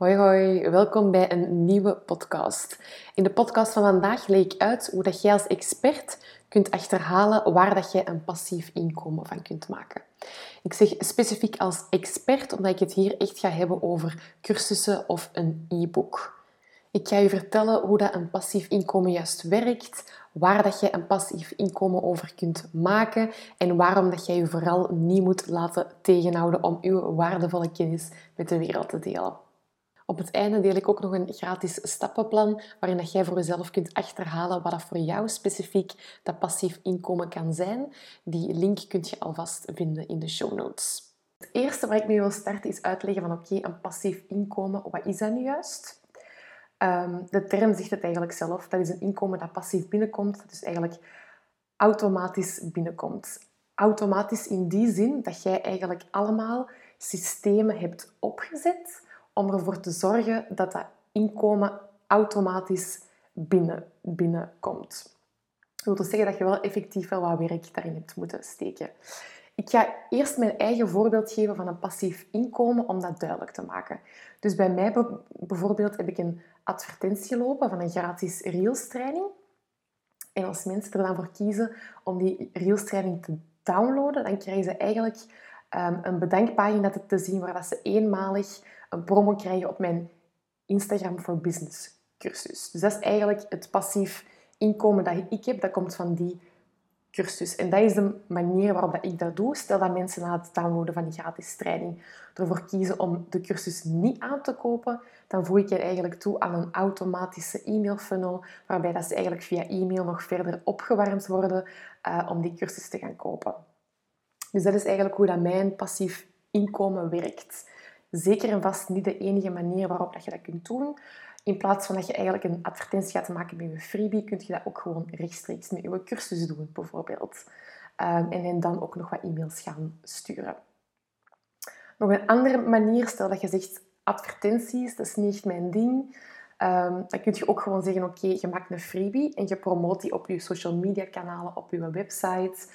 Hoi hoi, welkom bij een nieuwe podcast. In de podcast van vandaag leg ik uit hoe dat jij als expert kunt achterhalen waar dat jij een passief inkomen van kunt maken. Ik zeg specifiek als expert omdat ik het hier echt ga hebben over cursussen of een e-book. Ik ga je vertellen hoe dat een passief inkomen juist werkt, waar dat je een passief inkomen over kunt maken en waarom dat jij je vooral niet moet laten tegenhouden om uw waardevolle kennis met de wereld te delen. Op het einde deel ik ook nog een gratis stappenplan waarin dat jij voor jezelf kunt achterhalen wat dat voor jou specifiek dat passief inkomen kan zijn. Die link kun je alvast vinden in de show notes. Het eerste waar ik mee wil starten is uitleggen van oké, een passief inkomen, wat is dat nu juist? Ehm, de term zegt het eigenlijk zelf. Dat is een inkomen dat passief binnenkomt, dat dus eigenlijk automatisch binnenkomt. Automatisch in die zin dat jij eigenlijk allemaal systemen hebt opgezet om ervoor te zorgen dat dat inkomen automatisch binnen, binnenkomt. Dat wil dus zeggen dat je wel effectief wel wat werk daarin hebt moeten steken. Ik ga eerst mijn eigen voorbeeld geven van een passief inkomen om dat duidelijk te maken. Dus bij mij bijvoorbeeld heb ik een advertentie lopen van een gratis Reels training. En als mensen er dan voor kiezen om die Reels training te downloaden, dan krijgen ze eigenlijk um, een bedankpagina te zien waar dat ze eenmalig een promo krijgen op mijn Instagram for Business cursus. Dus dat is eigenlijk het passief inkomen dat ik heb. Dat komt van die cursus. En dat is de manier waarop dat ik dat doe. Stel dat mensen na het downloaden van die gratis training ervoor kiezen om de cursus niet aan te kopen, dan voeg ik je eigenlijk toe aan een automatische e-mail funnel, waarbij dat ze eigenlijk via e-mail nog verder opgewarmd worden uh, om die cursus te gaan kopen. Dus dat is eigenlijk hoe dat mijn passief inkomen werkt. Zeker en vast niet de enige manier waarop dat je dat kunt doen. In plaats van dat je eigenlijk een advertentie gaat maken met je freebie, kun je dat ook gewoon rechtstreeks met je cursus doen, bijvoorbeeld. Um, en dan ook nog wat e-mails gaan sturen. Nog een andere manier, stel dat je zegt advertenties, dat is niet mijn ding. Um, dan kun je ook gewoon zeggen, oké, je maakt een freebie en je promoot die op je social media kanalen, op je website.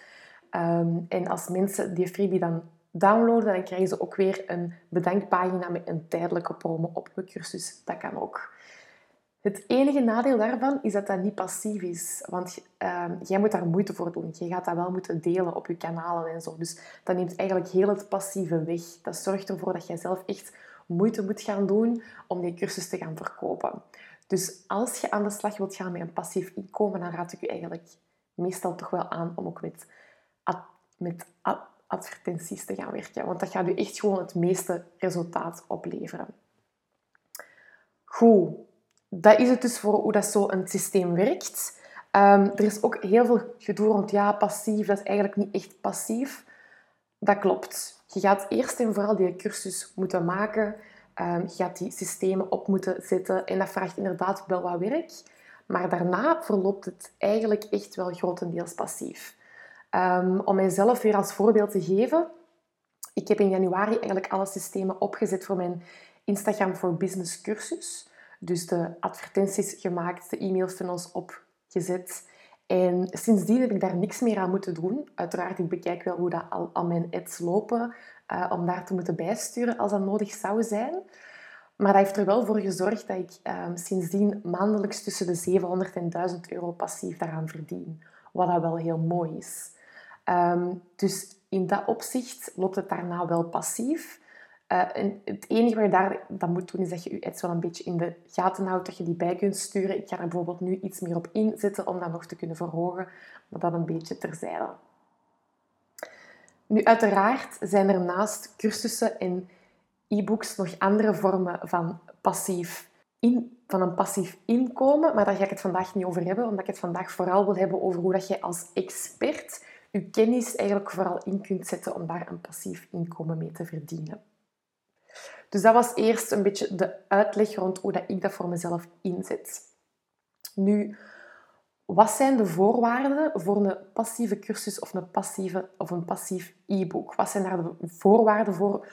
Ehm, en als mensen die freebie dan downloaden, dan krijgen ze ook weer een bedankpagina met een tijdelijke promo op je cursus. Dat kan ook. Het enige nadeel daarvan is dat dat niet passief is. Want uh, jij moet daar moeite voor doen. Je gaat dat wel moeten delen op je kanalen en zo. Dus dat neemt eigenlijk heel het passieve weg. Dat zorgt ervoor dat jij zelf echt moeite moet gaan doen om die cursus te gaan verkopen. Dus als je aan de slag wilt gaan met een passief inkomen, dan raad ik je eigenlijk meestal toch wel aan om ook met, met advertenties te gaan werken. Want dat gaat u echt gewoon het meeste resultaat opleveren. Goed, dat is het dus voor hoe dat zo een systeem werkt. Um, er is ook heel veel gedoe rond, ja, passief, dat is eigenlijk niet echt passief. Dat klopt. Je gaat eerst en vooral die cursus moeten maken. Um, je gaat die systemen op moeten zetten en dat vraagt inderdaad wel wat werk. Maar daarna verloopt het eigenlijk echt wel grotendeels passief. Um, om mijzelf weer als voorbeeld te geven. Ik heb in januari eigenlijk alle systemen opgezet voor mijn Instagram for Business cursus. Dus de advertenties gemaakt, de e-mail funnels opgezet. En sindsdien heb ik daar niks meer aan moeten doen. Uiteraard, ik bekijk wel hoe dat al, mijn ads lopen, uh, om daar te moeten bijsturen als dat nodig zou zijn. Maar dat heeft er wel voor gezorgd dat ik um, sindsdien maandelijks tussen de 700 en 1000 euro passief daaraan verdien. Wat dat wel heel mooi is. Um, dus in dat opzicht loopt het daarna wel passief. Uh, en het enige wat je daar dan moet doen, is dat je je ads wel een beetje in de gaten houdt, dat je die bij kunt sturen. Ik ga er bijvoorbeeld nu iets meer op inzetten om dat nog te kunnen verhogen, maar dat een beetje terzijde. Nu, uiteraard zijn er naast cursussen en e-books nog andere vormen van, passief in, van een passief inkomen, maar daar ga ik het vandaag niet over hebben, omdat ik het vandaag vooral wil hebben over hoe dat je als expert je kennis eigenlijk vooral in kunt zetten om daar een passief inkomen mee te verdienen. Dus dat was eerst een beetje de uitleg rond hoe dat ik dat voor mezelf inzet. Nu, wat zijn de voorwaarden voor een passieve cursus of een, passieve, of een passief e-book? Wat zijn daar de voorwaarden voor,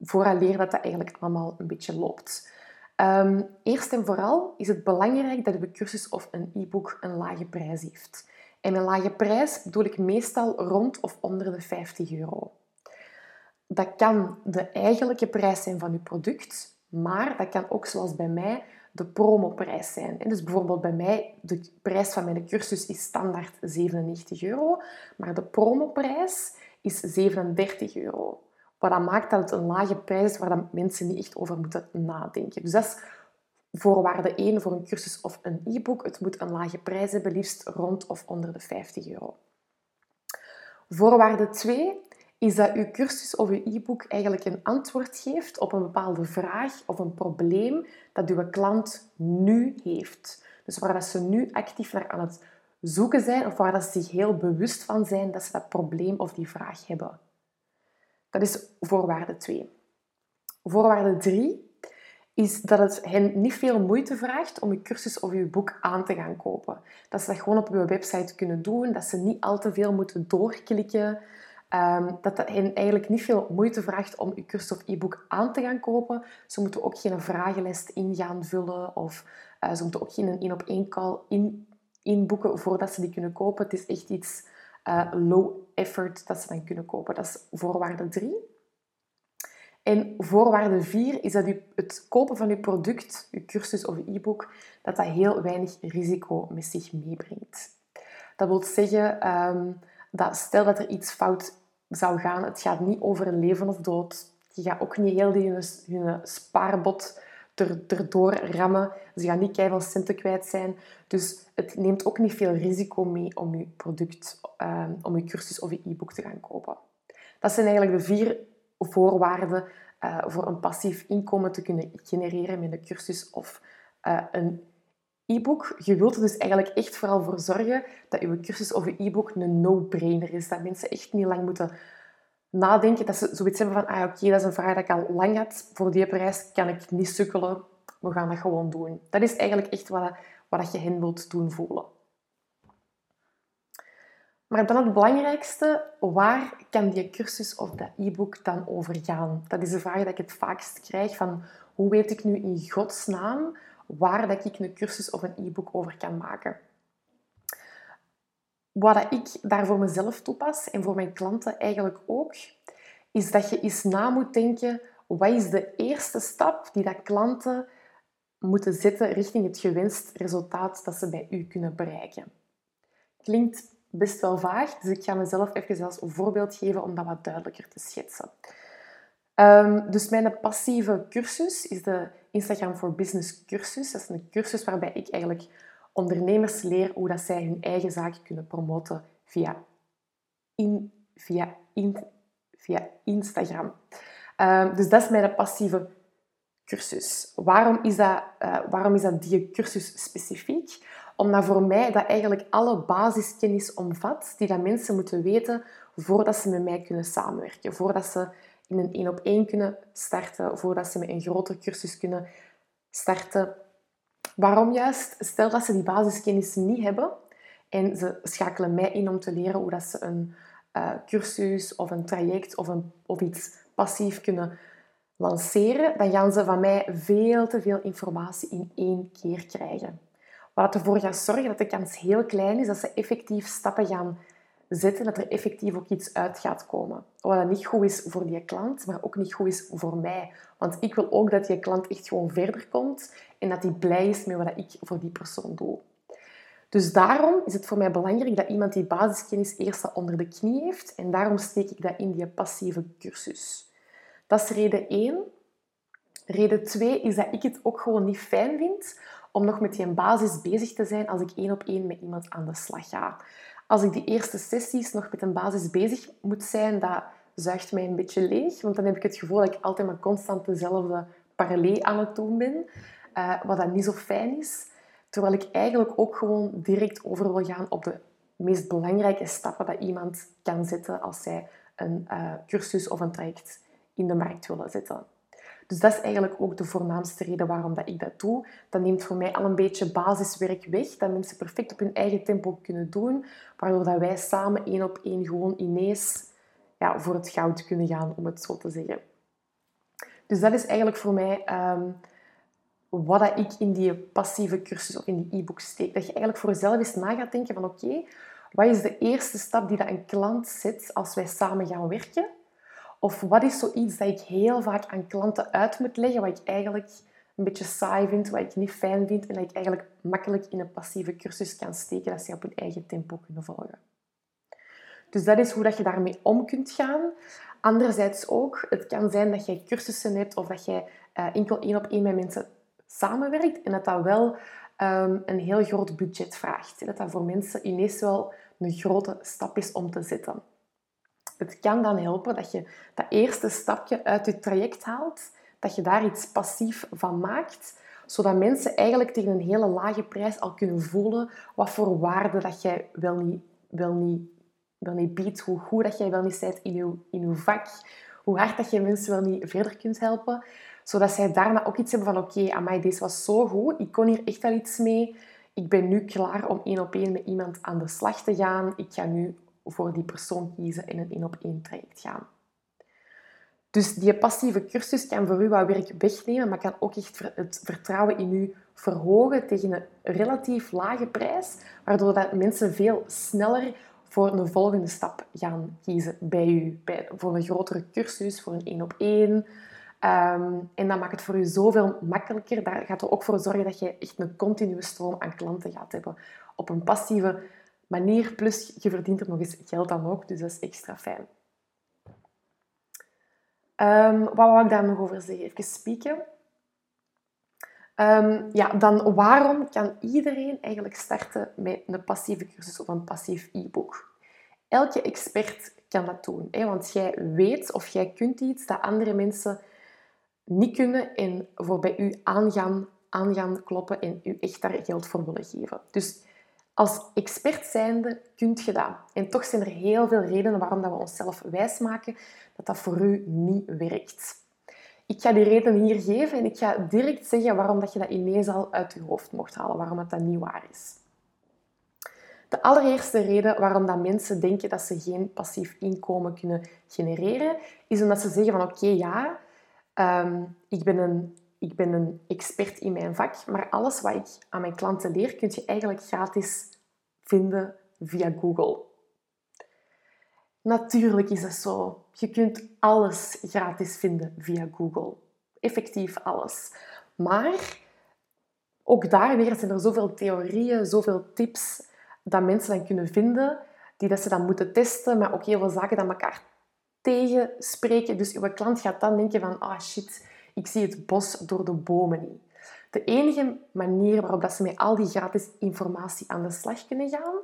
vooraleer dat dat eigenlijk allemaal een beetje loopt? Um, eerst en vooral is het belangrijk dat een cursus of een e-book een lage prijs heeft. En een lage prijs bedoel ik meestal rond of onder de 50 euro. Dat kan de eigenlijke prijs zijn van je product, Maar dat kan ook, zoals bij mij, de promoprijs zijn. Dus bijvoorbeeld bij mij, de prijs van mijn cursus is standaard 97 euro, maar de promoprijs is 37 euro. Wat dat maakt dat het een lage prijs is waar mensen niet echt over moeten nadenken. Dus dat is voorwaarde 1 voor een cursus of een e-book. Het moet een lage prijs hebben, liefst rond of onder de 50 euro. Voorwaarde 2 is dat uw cursus of uw e-book eigenlijk een antwoord geeft op een bepaalde vraag of een probleem dat uw klant nu heeft. Dus waar dat ze nu actief naar aan het zoeken zijn of waar dat ze zich heel bewust van zijn dat ze dat probleem of die vraag hebben. Dat is voorwaarde 2. Voorwaarde 3 is dat het hen niet veel moeite vraagt om je cursus of je boek aan te gaan kopen. Dat ze dat gewoon op je website kunnen doen, dat ze niet al te veel moeten doorklikken, um, dat dat hen eigenlijk niet veel moeite vraagt om je cursus of e-book aan te gaan kopen. Ze moeten ook geen vragenlijst in gaan vullen of uh, ze moeten ook geen één-op-één call in, inboeken voordat ze die kunnen kopen. Het is echt iets uh, low effort dat ze dan kunnen kopen. Dat is voorwaarde 3. En voorwaarde 4 is dat u het kopen van uw product, uw cursus of e-book, dat dat heel weinig risico met zich meebrengt. Dat wil zeggen um, dat stel dat er iets fout zou gaan, het gaat niet over leven of dood. Je gaat ook niet heel die hun, spaarbot er, erdoor rammen. Ze gaan niet keihard centen kwijt zijn. Dus het neemt ook niet veel risico mee om je product, um, om je cursus of je e-book te gaan kopen. Dat zijn eigenlijk de vier voorwaarden uh, voor een passief inkomen te kunnen genereren met een cursus of uh, een e-book. Je wilt er dus eigenlijk echt vooral voor zorgen dat je cursus of je e-book een no-brainer is. Dat mensen echt niet lang moeten nadenken. Dat ze zoiets hebben van, ah oké, dat is een vraag dat ik al lang had. Voor die prijs kan ik niet sukkelen. We gaan dat gewoon doen. Dat is eigenlijk echt wat, wat je hen wilt doen voelen. Maar dan het belangrijkste, waar kan die cursus of dat e-book dan over gaan? Dat is de vraag die ik het vaakst krijg van hoe weet ik nu in godsnaam waar dat ik een cursus of een e-book over kan maken? Wat ik daar voor mezelf toepas en voor mijn klanten eigenlijk ook, is dat je eens na moet denken, wat is de eerste stap die dat klanten moeten zetten richting het gewenst resultaat dat ze bij u kunnen bereiken? Klinkt best wel vaag, dus ik ga mezelf even als voorbeeld geven om dat wat duidelijker te schetsen. Um, dus mijn passieve cursus is de Instagram for Business cursus. Dat is een cursus waarbij ik eigenlijk ondernemers leer hoe dat zij hun eigen zaak kunnen promoten via, in, via, in, via Instagram. Um, dus dat is mijn passieve cursus. Waarom is dat, uh, waarom is dat die cursus specifiek? Omdat voor mij dat eigenlijk alle basiskennis omvat die dat mensen moeten weten voordat ze met mij kunnen samenwerken. Voordat ze in een één op één kunnen starten, voordat ze met een groter cursus kunnen starten. Waarom juist? Stel dat ze die basiskennis niet hebben en ze schakelen mij in om te leren hoe dat ze een uh, cursus of een traject of, een, of iets passief kunnen lanceren, dan gaan ze van mij veel te veel informatie in één keer krijgen. Wat ervoor gaat zorgen dat de kans heel klein is dat ze effectief stappen gaan zetten, dat er effectief ook iets uit gaat komen. Wat niet goed is voor die klant, maar ook niet goed is voor mij. Want ik wil ook dat die klant echt gewoon verder komt en dat hij blij is met wat ik voor die persoon doe. Dus daarom is het voor mij belangrijk dat iemand die basiskennis eerst onder de knie heeft. En daarom steek ik dat in die passieve cursus. Dat is reden 1. Reden 2 is dat ik het ook gewoon niet fijn vind om nog met die basis bezig te zijn als ik één op één met iemand aan de slag ga. Als ik die eerste sessies nog met een basis bezig moet zijn, dat zuigt mij een beetje leeg. Want dan heb ik het gevoel dat ik altijd maar constant dezelfde parallel aan het doen ben. Uh, wat dat niet zo fijn is. Terwijl ik eigenlijk ook gewoon direct over wil gaan op de meest belangrijke stappen dat iemand kan zetten als zij een uh, cursus of een traject in de markt willen zetten. Dus dat is eigenlijk ook de voornaamste reden waarom dat ik dat doe. Dat neemt voor mij al een beetje basiswerk weg, dat mensen perfect op hun eigen tempo kunnen doen, waardoor dat wij samen één op één gewoon ineens ja, voor het goud kunnen gaan, om het zo te zeggen. Dus dat is eigenlijk voor mij um, wat dat ik in die passieve cursus of in die e-book steek. Dat je eigenlijk voor jezelf eens na gaat denken van oké, wat is de eerste stap die dat een klant zet als wij samen gaan werken? Of wat is zoiets dat ik heel vaak aan klanten uit moet leggen, wat ik eigenlijk een beetje saai vind, wat ik niet fijn vind en dat ik eigenlijk makkelijk in een passieve cursus kan steken, dat ze op hun eigen tempo kunnen volgen. Dus dat is hoe dat je daarmee om kunt gaan. Anderzijds ook, het kan zijn dat jij cursussen hebt of dat jij uh, enkel één op één met mensen samenwerkt en dat dat wel ehm, een heel groot budget vraagt. Dat dat voor mensen ineens wel een grote stap is om te zetten. Het kan dan helpen dat je dat eerste stapje uit je traject haalt, dat je daar iets passief van maakt, zodat mensen eigenlijk tegen een hele lage prijs al kunnen voelen wat voor waarde dat jij wel niet, wel niet, wel niet biedt, hoe goed dat jij wel niet bent in je, in je vak, hoe hard dat je mensen wel niet verder kunt helpen, zodat zij daarna ook iets hebben van oké, okay, amai, deze was zo goed, ik kon hier echt wel iets mee, ik ben nu klaar om één op één met iemand aan de slag te gaan, ik ga nu voor die persoon kiezen en een één op één traject gaan. Dus die passieve cursus kan voor u wat werk wegnemen, maar kan ook echt het vertrouwen in u verhogen tegen een relatief lage prijs, waardoor dat mensen veel sneller voor een volgende stap gaan kiezen bij u. Bij, voor een grotere cursus, voor een één op één. Ehm, en dat maakt het voor u zoveel makkelijker. Daar gaat er ook voor zorgen dat je echt een continue stroom aan klanten gaat hebben. Op een passieve manier. Plus, je verdient er nog eens geld dan ook. Dus dat is extra fijn. Um, wat wou ik daar nog over zeggen? Even spieken. Um, ja, dan waarom kan iedereen eigenlijk starten met een passieve cursus of een passief e-book? Elke expert kan dat doen. Hè? Want jij weet of jij kunt iets dat andere mensen niet kunnen en voor bij u aangaan, aangaan kloppen en u echt daar geld voor willen geven. Dus als expert zijnde kunt je dat. En toch zijn er heel veel redenen waarom dat we onszelf wijsmaken dat dat voor u niet werkt. Ik ga die reden hier geven en ik ga direct zeggen waarom dat je dat ineens al uit je hoofd mocht halen, waarom het dat niet waar is. De allereerste reden waarom dat mensen denken dat ze geen passief inkomen kunnen genereren, is omdat ze zeggen van oké, ja, um, ik ben een ik ben een expert in mijn vak, maar alles wat ik aan mijn klanten leer, kun je eigenlijk gratis vinden via Google. Natuurlijk is dat zo. Je kunt alles gratis vinden via Google. Effectief alles. Maar ook daar weer zijn er zoveel theorieën, zoveel tips dat mensen dan kunnen vinden, die dat ze dan moeten testen, maar ook heel veel zaken dat elkaar tegenspreken. Dus uw klant gaat dan denken van, ah oh shit, ik zie het bos door de bomen niet. De enige manier waarop dat ze met al die gratis informatie aan de slag kunnen gaan,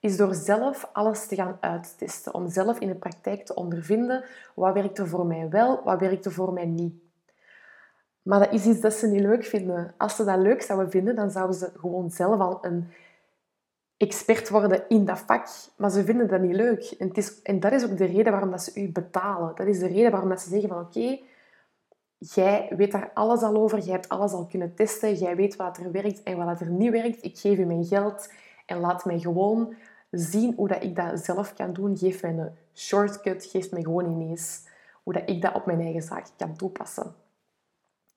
is door zelf alles te gaan uittesten. Om zelf in de praktijk te ondervinden wat werkt er voor mij wel, wat werkt er voor mij niet. Maar dat is iets dat ze niet leuk vinden. Als ze dat leuk zouden vinden, dan zouden ze gewoon zelf al een expert worden in dat vak. Maar ze vinden dat niet leuk. En, het is, en dat is ook de reden waarom dat ze u betalen. Dat is de reden waarom dat ze zeggen van oké, Jij weet daar alles al over, jij hebt alles al kunnen testen, jij weet wat er werkt en wat er niet werkt. Ik geef je mijn geld en laat mij gewoon zien hoe dat ik dat zelf kan doen. Geef mij een shortcut, geef mij gewoon ineens hoe dat ik dat op mijn eigen zaak kan toepassen.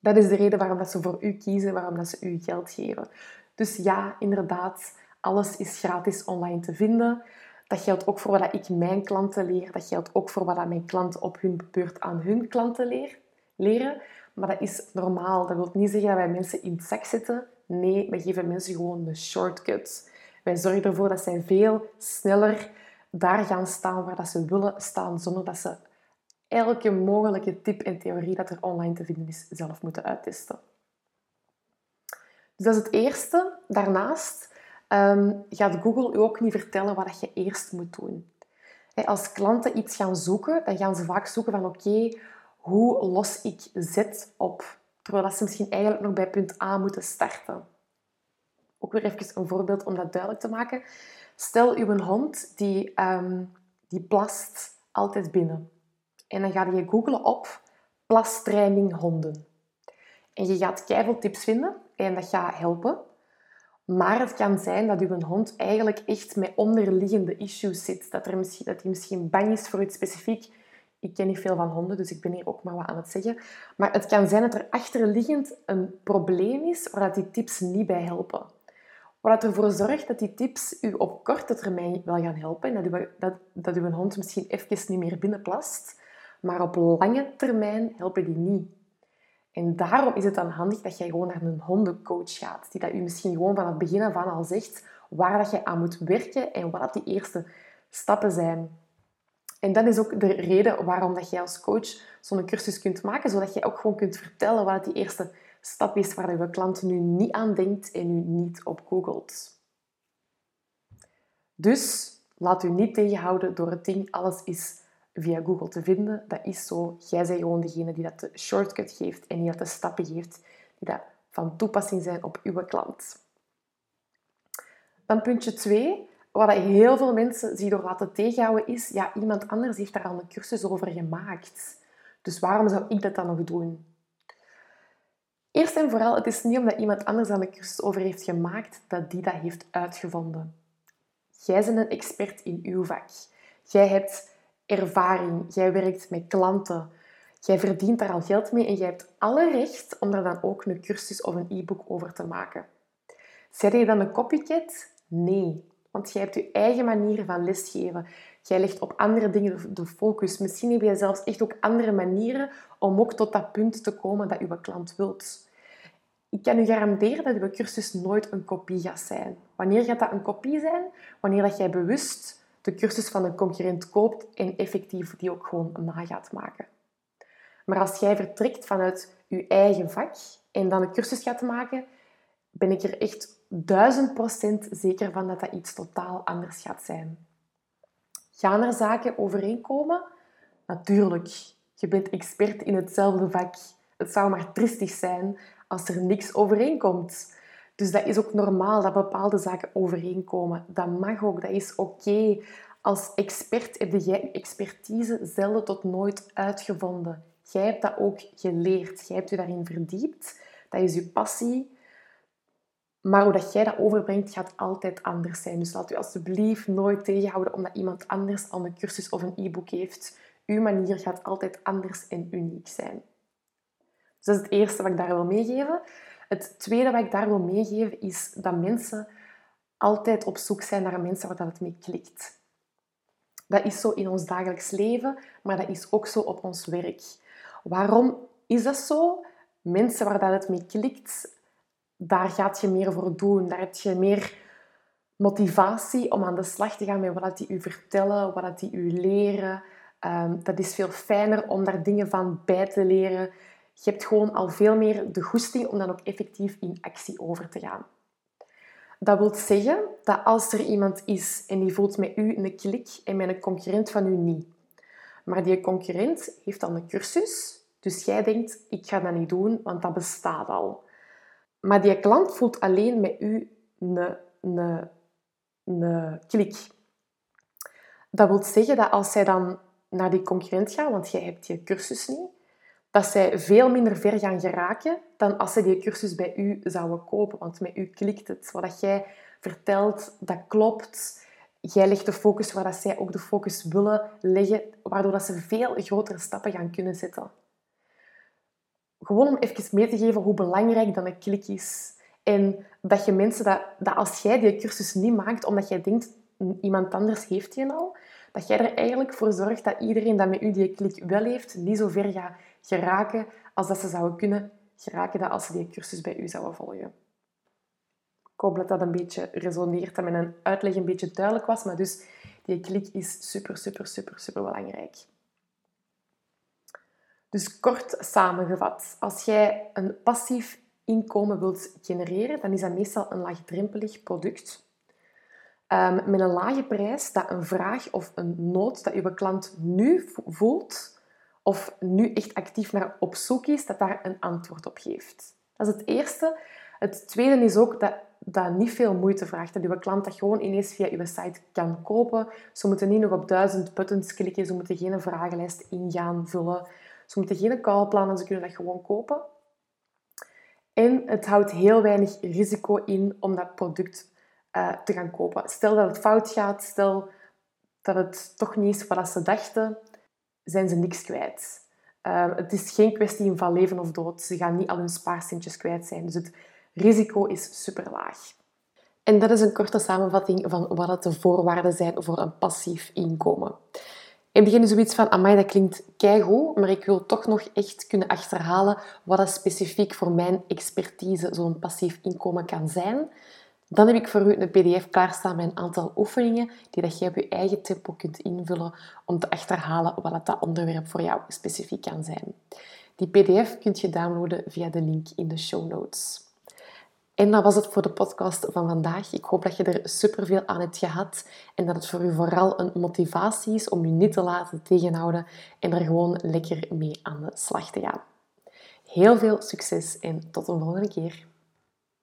Dat is de reden waarom dat ze voor u kiezen, waarom dat ze u geld geven. Dus ja, inderdaad, alles is gratis online te vinden. Dat geldt ook voor wat ik mijn klanten leer. Dat geldt ook voor wat mijn klanten op hun beurt aan hun klanten leren leren. Maar dat is normaal. Dat wil niet zeggen dat wij mensen in het zak zetten. Nee, wij geven mensen gewoon de shortcuts. Wij zorgen ervoor dat zij veel sneller daar gaan staan waar dat ze willen staan, zonder dat ze elke mogelijke tip en theorie dat er online te vinden is, zelf moeten uittesten. Dus dat is het eerste. Daarnaast ehm, gaat Google u ook niet vertellen wat je eerst moet doen. Als klanten iets gaan zoeken, dan gaan ze vaak zoeken van oké, hoe los ik Z op? Terwijl ze misschien eigenlijk nog bij punt A moeten starten. Ook weer even een voorbeeld om dat duidelijk te maken. Stel, uw hond die, um, die plast altijd binnen. En dan ga je googlen op plastraining honden. En je gaat keihard tips vinden en dat gaat helpen. Maar het kan zijn dat uw hond eigenlijk echt met onderliggende issues zit. Dat, er misschien, dat hij misschien bang is voor iets specifiek ik ken niet veel van honden, dus ik ben hier ook maar wat aan het zeggen. Maar het kan zijn dat er achterliggend een probleem is waar die tips niet bij helpen. Wat ervoor zorgt dat die tips u op korte termijn wel gaan helpen. En dat, u, dat, dat uw hond misschien even niet meer binnenplast. maar op lange termijn helpen die niet. En daarom is het dan handig dat jij gewoon naar een hondencoach gaat, die dat u misschien gewoon van het begin af aan al zegt waar dat je aan moet werken en wat die eerste stappen zijn. En dat is ook de reden waarom dat jij als coach zo'n cursus kunt maken, zodat jij ook gewoon kunt vertellen wat die eerste stap is waar je klant nu niet aan denkt en u niet op googelt. Dus laat u niet tegenhouden door het ding alles is via Google te vinden. Dat is zo. Jij bent gewoon degene die dat de shortcut geeft en die dat de stappen geeft die dat van toepassing zijn op uw klant. Dan puntje 2. Wat heel veel mensen zich door laten tegenhouden is, ja, iemand anders heeft daar al een cursus over gemaakt. Dus waarom zou ik dat dan nog doen? Eerst en vooral, het is niet omdat iemand anders daar een cursus over heeft gemaakt, dat die dat heeft uitgevonden. Jij bent een expert in uw vak. Jij hebt ervaring. Jij werkt met klanten. Jij verdient daar al geld mee en jij hebt alle recht om daar dan ook een cursus of een e-book over te maken. Zeg je dan een copycat? Nee, want jij hebt je eigen manier van lesgeven. Jij legt op andere dingen de focus. Misschien heb je zelfs echt ook andere manieren om ook tot dat punt te komen dat je klant wilt. Ik kan u garanderen dat uw cursus nooit een kopie gaat zijn. Wanneer gaat dat een kopie zijn? Wanneer dat jij bewust de cursus van een concurrent koopt en effectief die ook gewoon na gaat maken. Maar als jij vertrekt vanuit je eigen vak en dan een cursus gaat maken, ben ik er echt duizend procent zeker van dat dat iets totaal anders gaat zijn. Gaan er zaken overeenkomen? Natuurlijk. Je bent expert in hetzelfde vak. Het zou maar tristig zijn als er niks overeenkomt. Dus dat is ook normaal dat bepaalde zaken overeenkomen. Dat mag ook, dat is oké. Als expert heb jij expertise zelden tot nooit uitgevonden. Jij hebt dat ook geleerd. Jij hebt je daarin verdiept. Dat is je passie. Maar hoe dat jij dat overbrengt, gaat altijd anders zijn. Dus laat u alsjeblieft nooit tegenhouden omdat iemand anders al een cursus of een e-book heeft. Uw manier gaat altijd anders en uniek zijn. Dus dat is het eerste wat ik daar wil meegeven. Het tweede wat ik daar wil meegeven is dat mensen altijd op zoek zijn naar mensen waar het mee klikt. Dat is zo in ons dagelijks leven, maar dat is ook zo op ons werk. Waarom is dat zo? Mensen waar dat het mee klikt, daar gaat je meer voor doen. Daar heb je meer motivatie om aan de slag te gaan met wat die u vertellen, wat die u leren. Ehm, dat is veel fijner om daar dingen van bij te leren. Je hebt gewoon al veel meer de goesting om dan ook effectief in actie over te gaan. Dat wil zeggen dat als er iemand is en die voelt met u een klik en met een concurrent van u niet. Maar die concurrent heeft dan een cursus, dus jij denkt, ik ga dat niet doen, want dat bestaat al. Maar die klant voelt alleen met u een, een, een klik. Dat wil zeggen dat als zij dan naar die concurrent gaat, want jij hebt die cursus niet, dat zij veel minder ver gaan geraken dan als ze die cursus bij u zouden kopen. Want met u klikt het. Wat jij vertelt, dat klopt. Jij legt de focus waar dat zij ook de focus willen leggen, waardoor dat ze veel grotere stappen gaan kunnen zetten. Gewoon om even mee te geven hoe belangrijk dan een klik is. En dat je mensen dat, dat als jij die cursus niet maakt, omdat jij denkt, iemand anders heeft die al, dat jij er eigenlijk voor zorgt dat iedereen dat met u die klik wel heeft, niet zo ver gaat geraken als dat ze zouden kunnen geraken dat als ze die cursus bij u zouden volgen. Ik hoop dat dat een beetje resoneert, dat mijn uitleg een beetje duidelijk was, maar dus die klik is super, super, super, super belangrijk. Dus kort samengevat, als jij een passief inkomen wilt genereren, dan is dat meestal een laagdrempelig product um, met een lage prijs dat een vraag of een nood dat je klant nu voelt of nu echt actief naar op zoek is, dat daar een antwoord op geeft. Dat is het eerste. Het tweede is ook dat dat niet veel moeite vraagt. Dat je klant dat gewoon ineens via je site kan kopen. Ze moeten niet nog op duizend buttons klikken. Ze moeten geen vragenlijst ingaan, vullen. Ze moeten geen callplannen. Ze kunnen dat gewoon kopen. En het houdt heel weinig risico in om dat product uh, te gaan kopen. Stel dat het fout gaat, stel dat het toch niet is wat ze dachten, zijn ze niks kwijt. Uh, het is geen kwestie van leven of dood. Ze gaan niet al hun spaarcentjes kwijt zijn. Dus het risico is super laag. En dat is een korte samenvatting van wat de voorwaarden zijn voor een passief inkomen. Je nu zoiets van, amai, dat klinkt keigoed, maar ik wil toch nog echt kunnen achterhalen wat dat specifiek voor mijn expertise zo'n passief inkomen kan zijn? Dan heb ik voor u een pdf klaarstaan met een aantal oefeningen die dat je op je eigen tempo kunt invullen om te achterhalen wat dat onderwerp voor jou specifiek kan zijn. Die pdf kunt je downloaden via de link in de show notes. En dat was het voor de podcast van vandaag. Ik hoop dat je er superveel aan hebt gehad en dat het voor u vooral een motivatie is om je niet te laten tegenhouden en er gewoon lekker mee aan de slag te gaan. Heel veel succes en tot een volgende keer.